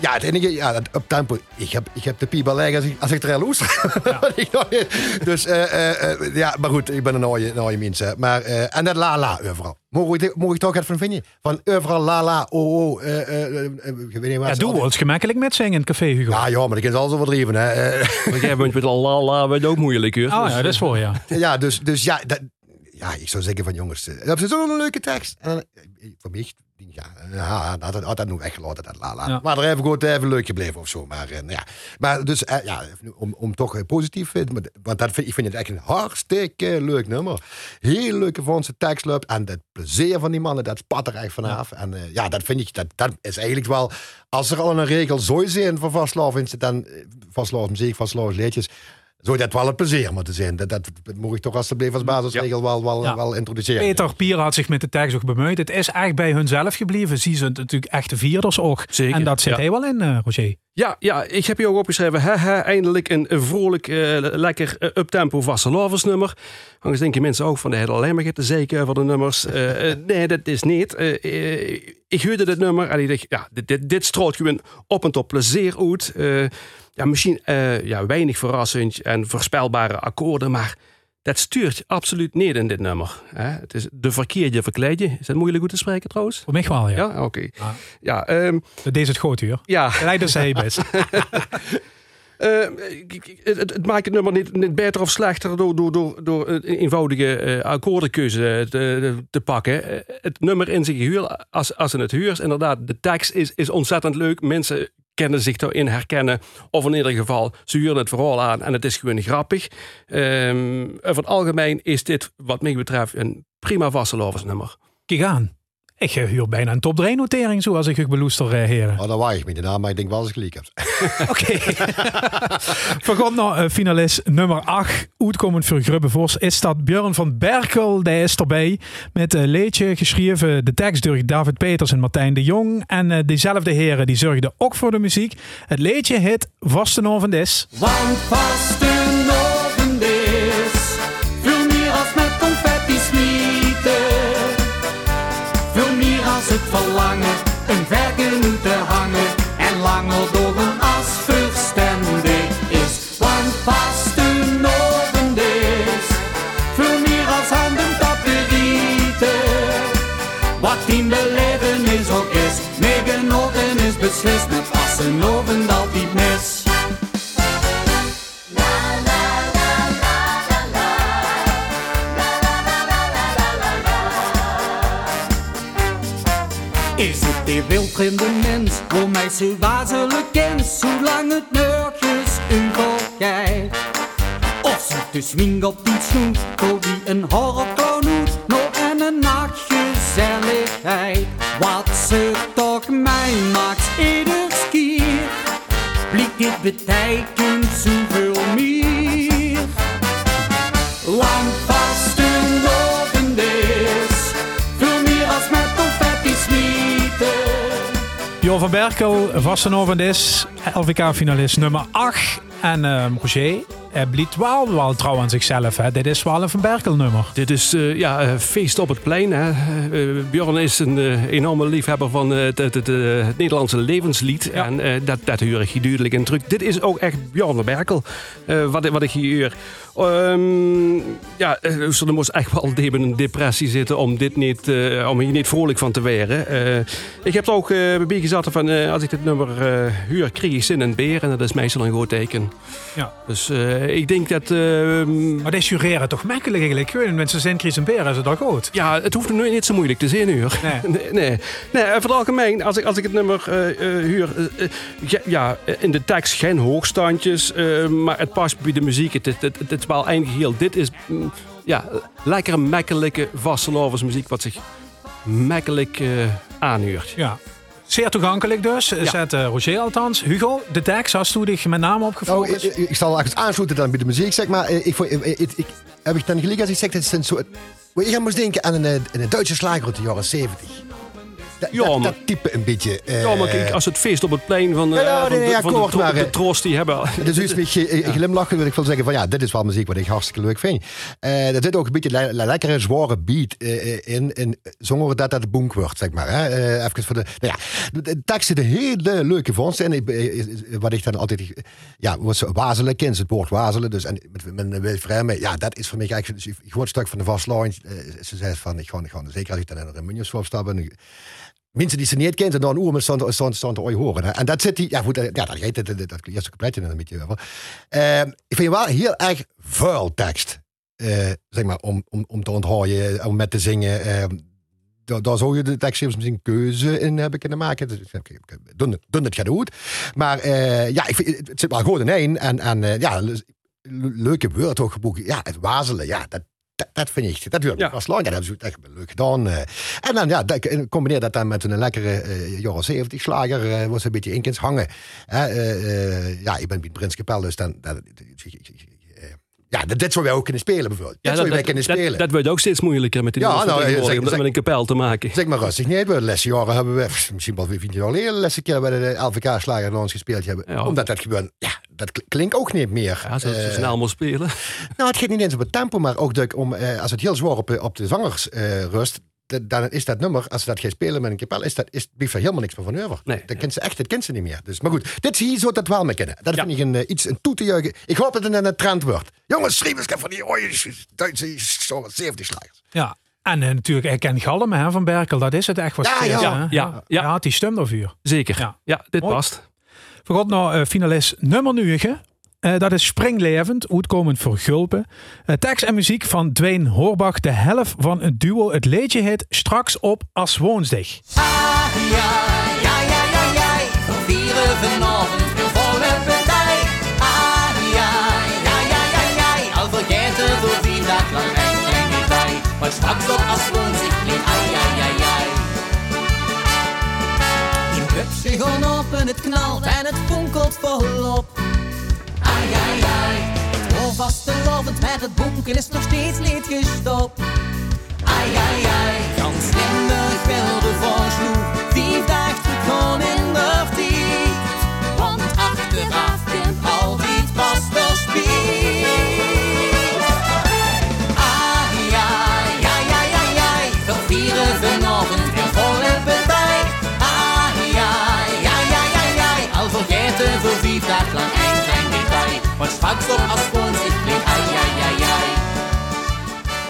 Ja, het enige, ja, het up tempo. Ik heb, ik heb de piebel liggen als ik, als ik er dus, eh, eh, eh, ja, maar goed, ik ben een mooie, mooie mens. Maar, en dat la la overal. Mogen ik, mogen ik toch even vinden? Van overal la la, oh, oh, eh, eh, eh, eh, ik weet niet wat Ja, doe altijd- ons gemakkelijk met zingen in het café, Hugo. Ja, ja, maar dat is alles overdreven. Hè. Want jij bent met al la la, weet ook moeilijk hoor. Oh Dus, ja, dat is voor ja. ja, dus, dus ja, dat, ja, ik zou zeggen van jongens, eh, dat is zo'n leuke tekst. En, dan, eh, voor mij, ja, ja had, had, dat nu weggelaten, dat la la. Ja. Maar er even goed even leuk gebleven of zo. Maar, eh, ja. maar dus, eh, ja, om, om toch eh, positief, eh, want dat vind, ik vind het echt een hartstikke leuk nummer. Heel leuke Franse tekstloop en het plezier van die mannen, dat spat er echt vanaf. En eh, ja, dat vind ik, dat, dat is eigenlijk wel, als er al een regel zou zijn voor vastlovens, dan eh, vastlovens muziek, vastlovens liedjes, zou dat wel het plezier moeten zijn. Dat, dat, dat moet ik toch alsjeblieft als basisregel wel, wel, Ja. wel introduceren. Peter Pier had zich met de tekst ook bemoeid. Het is echt bij hunzelf gebleven. Zie ze natuurlijk echte vierders ook. Zeker, En dat zit ja. hij wel in, eh, Roger. Ja, ja, ik heb hier ook opgeschreven. Haha, eindelijk een, vrolijk, eh, lekker uh, uptempo vaste nummer. Anders denken mensen ook van de hele alleen maar te zeker voor de nummers. Nee, dat is niet. Ik hoorde dit nummer en ik dacht, ja, dit, dit, dit gewoon op en top plezier uit. Ja, misschien eh, ja, weinig verrassend en voorspelbare akkoorden, maar dat stuurt absoluut niet in dit nummer. Hè? Het is de verkeerde verkleedje. Is dat moeilijk goed te spreken trouwens? Voor mij wel, ja. Ja, oké. Ja, ehm, Dat deed het goed, uur. ja. Leider zei best. Eh, ik- het, het maakt het nummer niet, niet beter of slechter door, door, door, door een eenvoudige eh, akkoordenkeuze te, te pakken. Eh, het nummer in zich huur, als, als ze het huurt, inderdaad, de tekst is, is ontzettend leuk. Mensen zich daarin herkennen. Of in ieder geval, ze huren het verhaal aan en het is gewoon grappig. Ehm, over het algemeen is dit, wat mij betreft, een prima nummer. Kijk. Ik eh, huur bijna een top 3 notering zoals ik u beloester, eh, heren. Oh, dan waai ik me daarna, maar ik denk wel als ik gelijk heb. Oké. Vergot nog eh, finalist nummer 8. Uitkomend voor Grubbe Vos is dat Björn van Berkel. Die is erbij met een leedje geschreven. De tekst door David Peters en Martijn de Jong. En eh, diezelfde heren die zorgden ook voor de muziek. Het leedje hit Vastenavond is. Want vastenavond een te hangen en langer door een as verstandig is. Want vastenavond is veel meer als handen taperieten. Wat in belevenis ook is, meegenoten is beslist mij zo wazelijk kent, zolang het nergens overgaat? Of zit de swing op die voor wie een horrorclown hoed, nog en een nachtgezelligheid. Wat ze toch mij maakt ieder keer, blik dit betekent zoveel meer. Björn van Berkel, Vastenavond is. LVK-finalist nummer 8. En ehm Roger, hij bliet wel, wel trouw aan zichzelf. Hè. Dit is wel een Van Berkel nummer. Dit is eh, ja, eh, feest op het plein. Hè. Eh, Bjorn is een eh, enorme liefhebber van eh, het, eh, Nederlandse levenslied. Ja. En eh, dat, dat hoor ik duidelijk in terug. Dit is ook echt Bjorn van Berkel, eh, wat, wat ik hier. Ehm, ja, eh, ze moest echt wel in een depressie zitten om, dit niet, eh, om hier niet vrolijk van te worden. Eh, ik heb er ook uh, bij gezet van eh, als ik dit nummer eh huur, kreeg ik zin in beer. En dat is meestal een goed teken. Ja. Dus eh, ik denk dat... ehm, Maar dit jureren toch makkelijk eigenlijk. Mensen zijn Beer, is het al goed? Ja, het hoeft nu niet zo moeilijk te zijn, hoor. Nee. nee, nee. nee over het algemeen, als ik, als ik het nummer eh, eh, huur... eh, eh, ja, in de tekst geen hoogstandjes, eh, maar het past bij de muziek. Het, het, het, het is wel eind geheel. Dit is mm, ja, lekkere, makkelijke vastelovensmuziek wat zich makkelijk eh aanhuurt. Ja. Zeer toegankelijk dus, zet eh, Roger althans. Hugo, de tekst, hast du dich met name Nou, opgefocust? ik, ik, zal ergens aansluiten dan bij de muziek, zeg maar. Eh, Ik, vond- ik, ik, ik- heb ik dan gelijk als ik zeg, dat is een soort... Ik moest denken aan een, eh, een Duitse slager uit de jaren 70. Dat, Ja, dat, maar- dat type een beetje. eh, Ja, maar kijk, als het feest op het plein van, eh, van, de, ja, van de, akkoord, tro- maar, de eh, troost die hebben... Dus is een beetje eh, glimlachen wil ik wel zeggen van ja, dit is wel muziek wat ik hartstikke leuk vind. Eh er zit ook een beetje le- le- lekkere zware beat eh, in, in zonder dat dat boek wordt, zeg maar. Hè. Eh, even voor de, nou ja, de, de tekst zit een hele leuke vondst eh, eh, wat ik dan altijd, ja, was wazelen, kent het woord wazelen. Dus en met, een wild vreemde, ja, dat is voor mij eigenlijk een groot stuk van de vastlijn. Uh, ze zei van, ik ga zeker als ik dan in een Munjenswolf stap en Mensen die ze niet kent, en dan oer met zo'n zo'n zo'n ooit horen. En dat zit die, ja goed, eh, ja, dat heet het, dat, eerste coupletje er een beetje. Ehm, ik vind wel heel erg vuil tekst, eh, zeg maar, om, om, om te onthouden, om met te zingen. ehm, daar, daar zou je de tekstschrijvers misschien keuze in hebben kunnen maken. Dus, ik- Doen doen het gaat goed. Maar eh, ja, ik vind, het zit wel goed in één. En, en eh, ja, le- leuke woord ook geboekt. Ja, het wazelen, ja, dat, dat, dat vind ik, dat ik Ja. wel slaan. Ja, dat is echt leuk gedaan. eh. En dan, ja, dat, combineer dat dan met een lekkere eh, jaren 70 slager, eh was een beetje in kunt hangen. Eh, eh, ja, ik ben bij Prins Kapel, dus dan, dat, eh, ja, dat, dit zou wij ook kunnen spelen bijvoorbeeld. dit zou je wij kunnen dat, spelen. dat wordt ook steeds moeilijker met die Ja, nou, eh, zeg- om dat met een kapel te maken. Zeg maar rustig niet. We lessen jaren hebben we, misschien wel 15 jaar geleden, de laatste keer bij de LVK-slager naar ons gespeeld hebben. Ja. Omdat dat gewoon, ja, dat kl- klinkt ook niet meer. Ja, zo, Eh, snel moet spelen. nou, het gaat niet eens op het tempo, maar ook dat om, eh, als het heel zwaar op, de- op de zangers eh, rust, dan is dat nummer, als ze dat gaan spelen met een kapel, is dat, is, blijft er helemaal niks meer van over. Nee. Dat kent ze echt, dat kent ze niet meer. Dus, maar goed, dit zie je zo dat wel mee kennen. Dat Ja. vind ik een, eh, iets een toe te juichen. Ik hoop dat het een, een trend wordt. Jongens, schrijf eens van die ooie Duitse zo'n 70 slagers. Ja. En eh, natuurlijk, ik ken Galm hè, van Berkel, dat is het echt wat Ja, is, ja. Ja, ja. Ja, had die stem ervoor. Zeker. Ja. Ja, dit Mooi. past. Gaan naar eh, finalist nummer 9. Eh, dat is Springlevend, uitkomend voor Gulpen. Eh, tekst en muziek van Dwayne Hoorbach, de helft van het duo. Het liedje heet Straks op als woensdag. Ah, ja, ja, ja, ja, ja. Vieren vanavond een volle partij. Ah, ja, ja, ja, ja, ja. Al vergeten voor wie dat lang een klein detail. Maar straks op als woensdag ai, ai, ai, ai. Die pubs gaan op en het knalt en het fonkelt volop. Ai, ai, ai. Het hoofd lovend met het bonken is nog steeds niet gestopt. Ai, ai, ai. Gans Limburg wil de voorsloeg. Vijf dagen teruggaan in de. Want achteraf Maar straks op als woensdag klinkt ai, ai, ai, ai.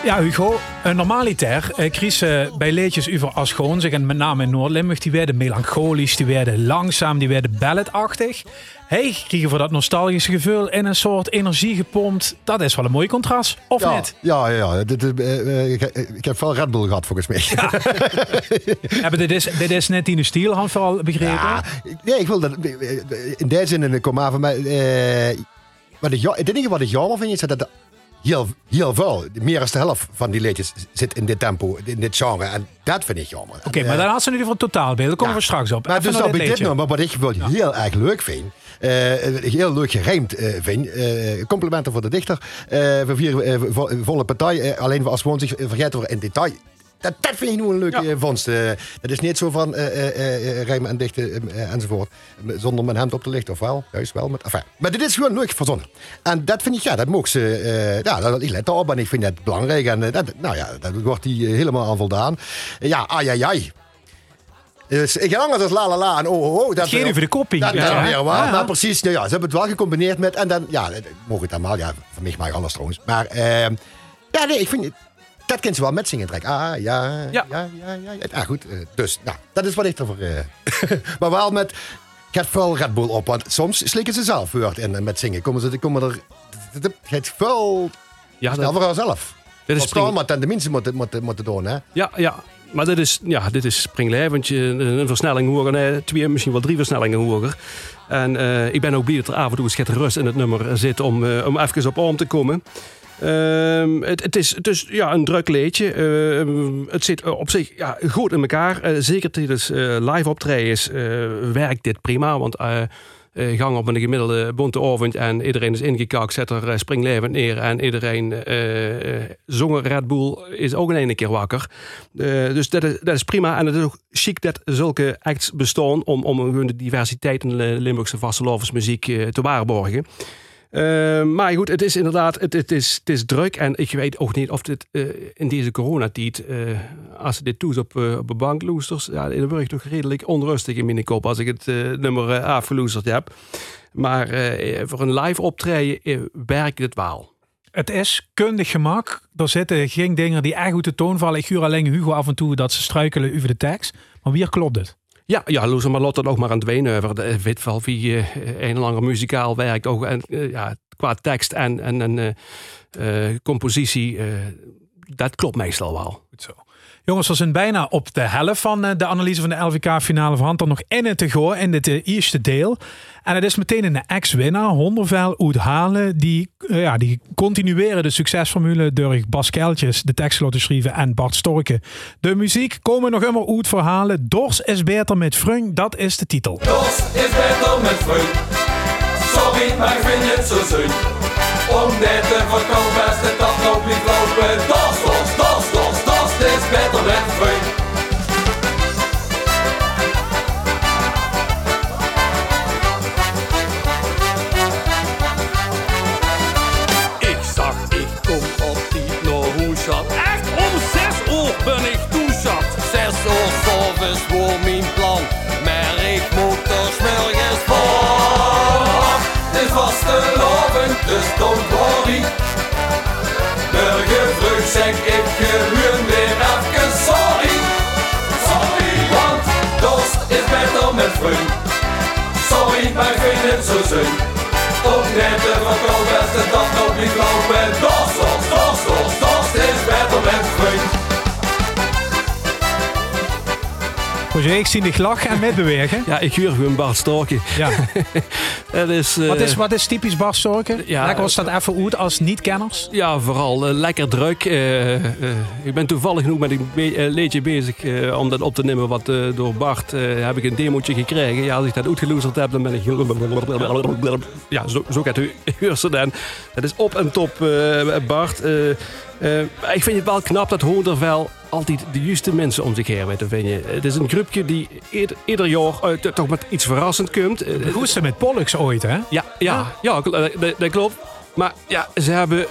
Ja, Hugo, een normaliter. Eh, Chris, eh, bij leedjes over als gewoon zich, en met name in Noord-Limburg, die werden melancholisch, die werden langzaam, die werden balletachtig. Hey, kregen voor dat nostalgische gevoel en een soort energie gepompt. Dat is wel een mooi contrast, of Ja, niet? ja, ja. ja. Dit, eh, eh, ik, ik heb veel Red Bull gehad volgens mij. Ja, maar dit, is, dit is net in de stijl, had vooral begrepen. Ja, nee, ik wil dat. In deze zin kom maar van mij. eh, wat ik, ja- het enige wat ik jammer vind is dat het heel, heel veel, meer dan de helft van die liedjes zit in dit tempo, in dit genre. En dat vind ik jammer. Oké, maar dan had ze nu voor totaalbeeld. Daar komen Ja. we straks op. Maar Even dus dat bij dit nummer, wat ik wel heel erg leuk vind. eh, heel leuk gerijmd eh, vind. eh, complimenten voor de dichter. eh voor vier eh, vo- volle partij. eh, alleen als gewoon zich vergeten we in detail. Dat, dat vind ik nu een leuke Ja. eh, vondst. Eh, dat is niet zo van eh, eh, eh, rijmen en dichten eh, enzovoort. Zonder mijn hemd op te lichten, of wel? Juist wel. Met, enfin, maar dit is gewoon leuk verzonnen. En dat vind ik, ja, dat mogen ze. eh, ja, dat, ik let erop en ik vind dat belangrijk. En eh, dat, nou ja, daar wordt hij helemaal aan voldaan. Eh, ja, ai, ai, ai. Dus ik ga anders als la la la en oh oh oh. Dat Geen over de koppie. Dat Ja, waar. Ja. Maar precies, nou ja, ze hebben het wel gecombineerd met. En dan, ja, mogen het allemaal. Ja, voor mij mag ik anders trouwens. Maar eh, ja, nee, ik vind. Dat kent ze wel met zingen trekken. Ah, ja, ja, ja, Ja. ja. Ah, goed. eh, dus, nou, dat is wat ik ervoor. eh maar wel met. Heb veel Red Bull op, want soms slikken ze zelf woord in en met zingen. Komen ze komen er. Het gaat veel Ja, snel dat, voor haarzelf. dit is maar ten de minste moeten, moeten, moeten doen, hè? ja, ja, maar dit is, ja, dit is. Een, een versnelling hoger, nee, twee, misschien wel drie versnellingen hoger. En eh, ik ben ook blij dat er af en toe een rust in het nummer zit om, eh, om even op arm te komen. Ehm, het, het, is, is ja, een druk leedje. Ehm, het zit op zich ja, goed in elkaar. Eh, zeker tijdens eh, live optredens eh, werkt dit prima. Want eh, eh, gang op een gemiddelde bonte avond en iedereen is ingekakt, zet er eh, springlevend neer en iedereen eh eh, zongen Red Bull is ook in één keer wakker. Eh, dus dat is, prima en het is ook chic dat zulke acts bestaan om, om de diversiteit in de Limburgse vastelovensmuziek eh, te waarborgen. Eh, maar goed, het is inderdaad, het, het, is, het is druk. En ik weet ook niet of dit eh, in deze coronatijd, eh als ze dit toes op, eh, op de bankloesters, ja, dan word ik toch redelijk onrustig in mijn kop als ik het nummer uh, afgeloesterd heb. Maar voor een live optreden werkt het wel. Het is kundig gemak. Er zitten geen dingen die echt goed de toon vallen. Ik huur alleen Hugo af en toe dat ze struikelen over de tekst. Maar wie klopt het? Ja, ja Loes maar Lotte ook maar aan het wenen over. De- Weet wel wie eh, een en ander muzikaal werkt. Ook, en, eh, ja, qua tekst en, en, en eh, eh, compositie. eh, dat klopt meestal wel. Jongens, we zijn bijna op de helft van eh, de analyse van de LVK-finale van. Er nog in het te gaan in dit eh, eerste deel. En het is meteen een ex-winnaar, Hondervel uit Halen. Die, eh, ja, die continueren de succesformule door Bas Keltjes, de tekst te schrijven, en Bart Storken. De muziek komen nog immer uit verhalen. Dors is beter met Frung, dat is de titel. Dos is beter met vriend. Sorry, maar ik vind het zo. Om net te verkopen best het dat niet lopen. Dos, Nohoeschat. Echt om zes uur ben ik toezat. Zes uur s'avonds voor mijn plan. Maar ik moet er smorgens voor. Het is vaste loven, dus don't worry. Vroeg zeg ik gewoon Sorry, maar ik vind het zo zin. Om net verkopen best het dat nog niet lopen. Dos, dos, dos, dos, dos, het is beter met vriend. Roger, ik zie dich lachen en metbewegen. Ja, ik huur gewoon Bart Storken. Ja. Het is, eh, Wat, is, wat is typisch Bas Storken? Ja, Lekker was dat even uit als niet-kenners. Ja, vooral eh, lekker druk. Eh, eh, ik ben toevallig genoeg met een eh, liedje bezig eh, om dat op te nemen. Wat eh, door Bart eh, heb ik een demootje gekregen. Ja, als ik dat uitgeloezerd heb, dan ben ik... Ja, zo, zo gaat u huursen dan. Het is op en top, eh, Bart. Eh, ik vind het wel knap dat Hondervel altijd de juiste mensen om zich heen weet te vinden. Het is een groepje die ieder, ieder jaar eh, toch met iets verrassend komt. Eh, Goed ze met Pollux ooit, hè? ja, ja, ja, dat, dat klopt. Maar ja, ze hebben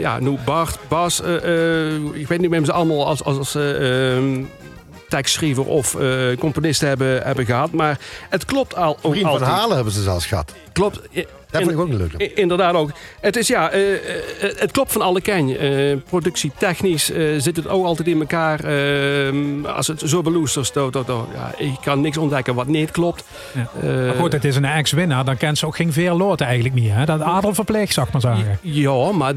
ja, nu Bart, Bas, ik weet niet meer ze allemaal als, als, als eh, ehm, tekstschrijver of eh, componist hebben, hebben gehad. Maar het klopt al ook Vriend van altijd. Halen hebben ze zelfs gehad. Klopt. Dat vond ik ook leuke. I- Inderdaad ook. Het is ja, eh, eh, het klopt van alle kant. Eh productietechnisch eh, zit het ook altijd in elkaar. Als het zo beloestert, dan, dan, ja, ik kan niks ontdekken wat niet klopt. Ja. Maar goed, het is een ex-winnaar. Dan kent ze ook geen veel loten eigenlijk meer. Hè? Dat adel verpleegt, zag maar zeggen. Ja, maar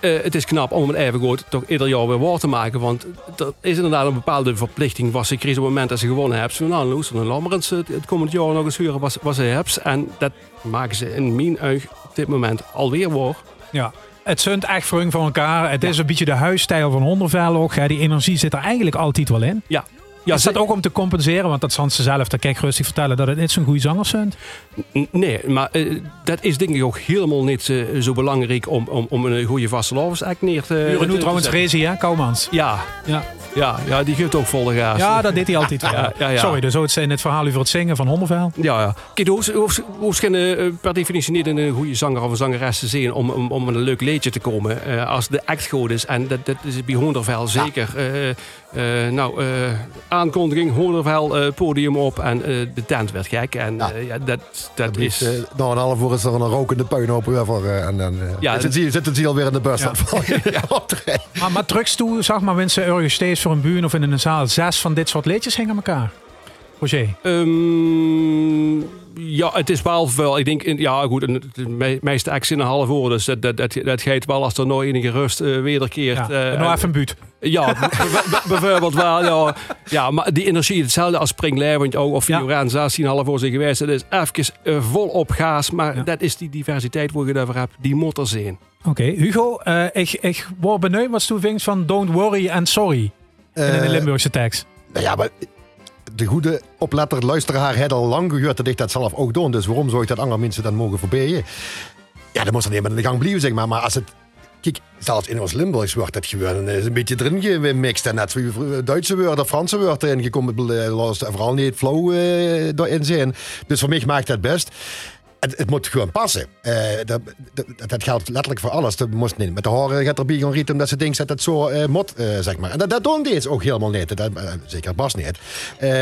eh, het is knap om het even goed toch ieder jaar weer waar te maken. Want er is inderdaad een bepaalde verplichting. Was ze kreeg op het moment dat ze gewonnen hebben. Ze nou, Loes, dan laat maar eens het, het komend jaar nog eens huren wat, wat ze hebben. En dat maken ze in mijn oog op dit moment alweer waar. Ja. Het zunt echt van elkaar. Het is een beetje de huisstijl van Hondervel ook. Hè? Die energie zit er eigenlijk altijd wel in. Ja. Ja, is dat ook om te compenseren? Want dat zal ze zelf, dat kan ik rustig vertellen, dat het niet zo'n goede zanger zunt. N- Nee, maar eh, dat is denk ik ook helemaal niet eh, zo belangrijk om, om, om een goede vaste act neer te nu te trouwens. Rezi, hè? Kouwmans. Ja, Ja. Ja, ja, die geeft ook volle gas. Ja, dat deed hij altijd wel. Ja, ja, ja. Sorry, dus het in het verhaal over het zingen van Hondervel. Ja, ja. Kijk, hoeft, hoeft, geen, eh, per definitie niet een goede zanger of een zangeres te zijn om, om, om een leuk liedje te komen. Als de act goed is. En dat, dat is bij Hondervel zeker. Eh, nou, eh, aankondiging, Hondervel, eh, podium op en eh, de tent werd gek. En Ja. eh, ja, dat, dat Is, is... eh, nou, een half uur is er een rokende puinhoop over. eh, en dan eh, Ja, zitten, ze, zitten ze alweer in de bus. Ja. Op. Maar, maar trucks toe, zeg maar, mensen ergens steeds voor een buur of in een zaal zes van dit soort liedjes hingen aan elkaar. Roger. Ehm, ja, het is wel veel. Ik denk, in- ja goed, de me- meeste acts in een half uur. Dus dat, dat, dat, dat gaat wel als er nog enige rust eh, wederkeert. Ja, eh, nog even een buurt. Ja, bijvoorbeeld wel. Ja. ja, maar die energie, hetzelfde als Springleeuwend ook. Of Ja. Fiorenza, 16,5 voor zijn geweest. Dat is even uh, vol op gaas. Maar Ja. dat is die diversiteit waar je over hebt. Die moet er zijn. Oké, Hugo, eh, ik, ik word benieuwd wat je vindt van Don't Worry and Sorry in de Eh, Limburgse tekst. Nou ja, maar de goede opletter luisteraar heeft al lang gehoord dat ik dat zelf ook doe. Dus waarom zou ik dat andere mensen dan mogen voorbijen? Ja, dan moet er niet meer in de gang blijven, zeg maar. Maar als het... Kijk, zelfs in ons Limburgs wordt dat gewoon eh, een beetje erin gemixt. En net zoals Duitse woorden, Franse woorden erin gekomen. Eh, vooral niet eh, erin zijn. Dus voor mij maakt dat best. Het, het moet gewoon passen. Eh, dat, dat, dat geldt letterlijk voor alles. Dat moest niet. Met de horen gaat erbij gaan rieten omdat ze denkt dat het zo eh mot, eh, zeg maar. En dat, dat doen deze ook helemaal niet. Dat, zeker Bas niet.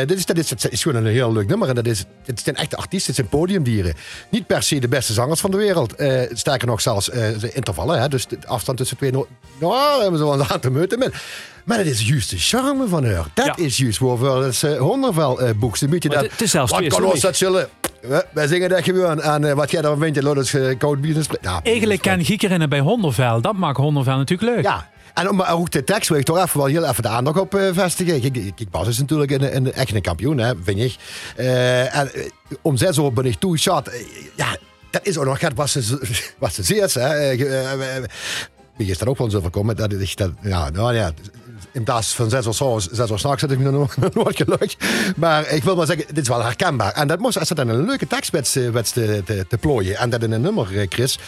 Dit, is, dat is, is gewoon een heel leuk nummer. En dat is, het zijn echte artiesten, het zijn podiumdieren. Niet per se de beste zangers van de wereld. Sterker nog zelfs de intervallen. Hè? Dus de afstand tussen twee no Nou, hebben ze wel een aantal minuten met. Maar het is juist de charme van haar. Dat Ja. is juist waarvoor uh, Hondervel uh, boekt. Een dat... het- is zelfs Wat kan ons dat zullen... Wij zingen dat gewoon. En eh, wat jij dan vindt, laat ons uh, koud bier nou, Eigenlijk ken Giekerinnen bij Hondervel. Dat maakt Hondervel natuurlijk leuk. Ja. En om- maar ook de tekst wil ik toch even wel heel even de aandacht op eh, vestigen. Kijk, kijk, Bas is natuurlijk een, een, echt een kampioen, hè, vind ik. Eh, en eh, om zes uur ben ik toe shot. Eh, ja, dat is ook nog wat ze, wat ze zeert. Hè. Eh, eh, eh, Wie is dat ook wel zo voorkomen? Dat dat, ja, nou ja. In plaats van zes uur s'avonds, zes uur s'nachts zit ik me nog nog nooit gelukt. Maar ik wil maar zeggen, dit is wel herkenbaar. En dat moest, als dat dan een leuke tekst werd, werd te, te, te plooien en dat in een nummer, eh, Chris.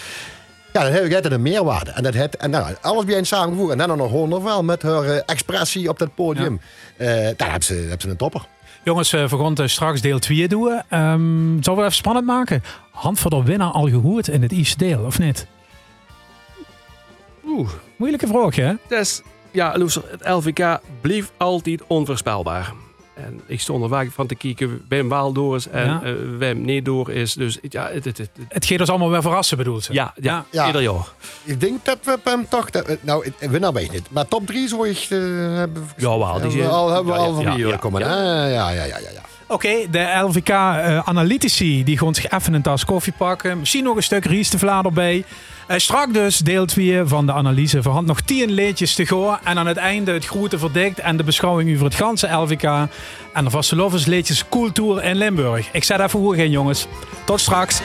Ja, dan heeft het een meerwaarde. En, dat het, en nou, alles bij een samengevoegd. En dan nog honderd wel met haar eh, expressie op dat podium. Eh daar hebben ze, hebben ze een topper. Jongens, eh, we gaan straks deel 2 doen. Ehm zullen we even spannend maken? Hand voor de winnaar al gehoord in het eerste deel, of niet? Oeh, Moeilijke vraag, hè? dat is... Ja, Loeser, het LVK bleef altijd onvoorspelbaar. En ik stond er vaak van te kijken wem wel door is en Ja. wem niet door is. Dus ja, het, het, het- het- Het gaat ons allemaal weer verrassen, bedoelt ze. ja, ja, Ja. ieder jaar. Ik denk dat we hem toch... Dat, we- nou, ik- winnaar weet ik niet. Maar top 3 zou ik... eh, hebben, Jawel, die hebben we al, hebben we ja, al van ja, hier ja, komen. ja. Ja, ja, ja, ja, Oké, de LVK-analytici die gaan zich even een tas koffie pakken. Misschien nog een stuk Ries de Vlader bij. Eh strak dus deel 2 van de analyse. Hadden nog 10 leedjes te gaan. En aan het einde het grote verdikt en de beschouwing over het ganse LVK. En de vastelovensleedjes Cool Tour in Limburg. Ik zet even hoe geen jongens. Tot straks.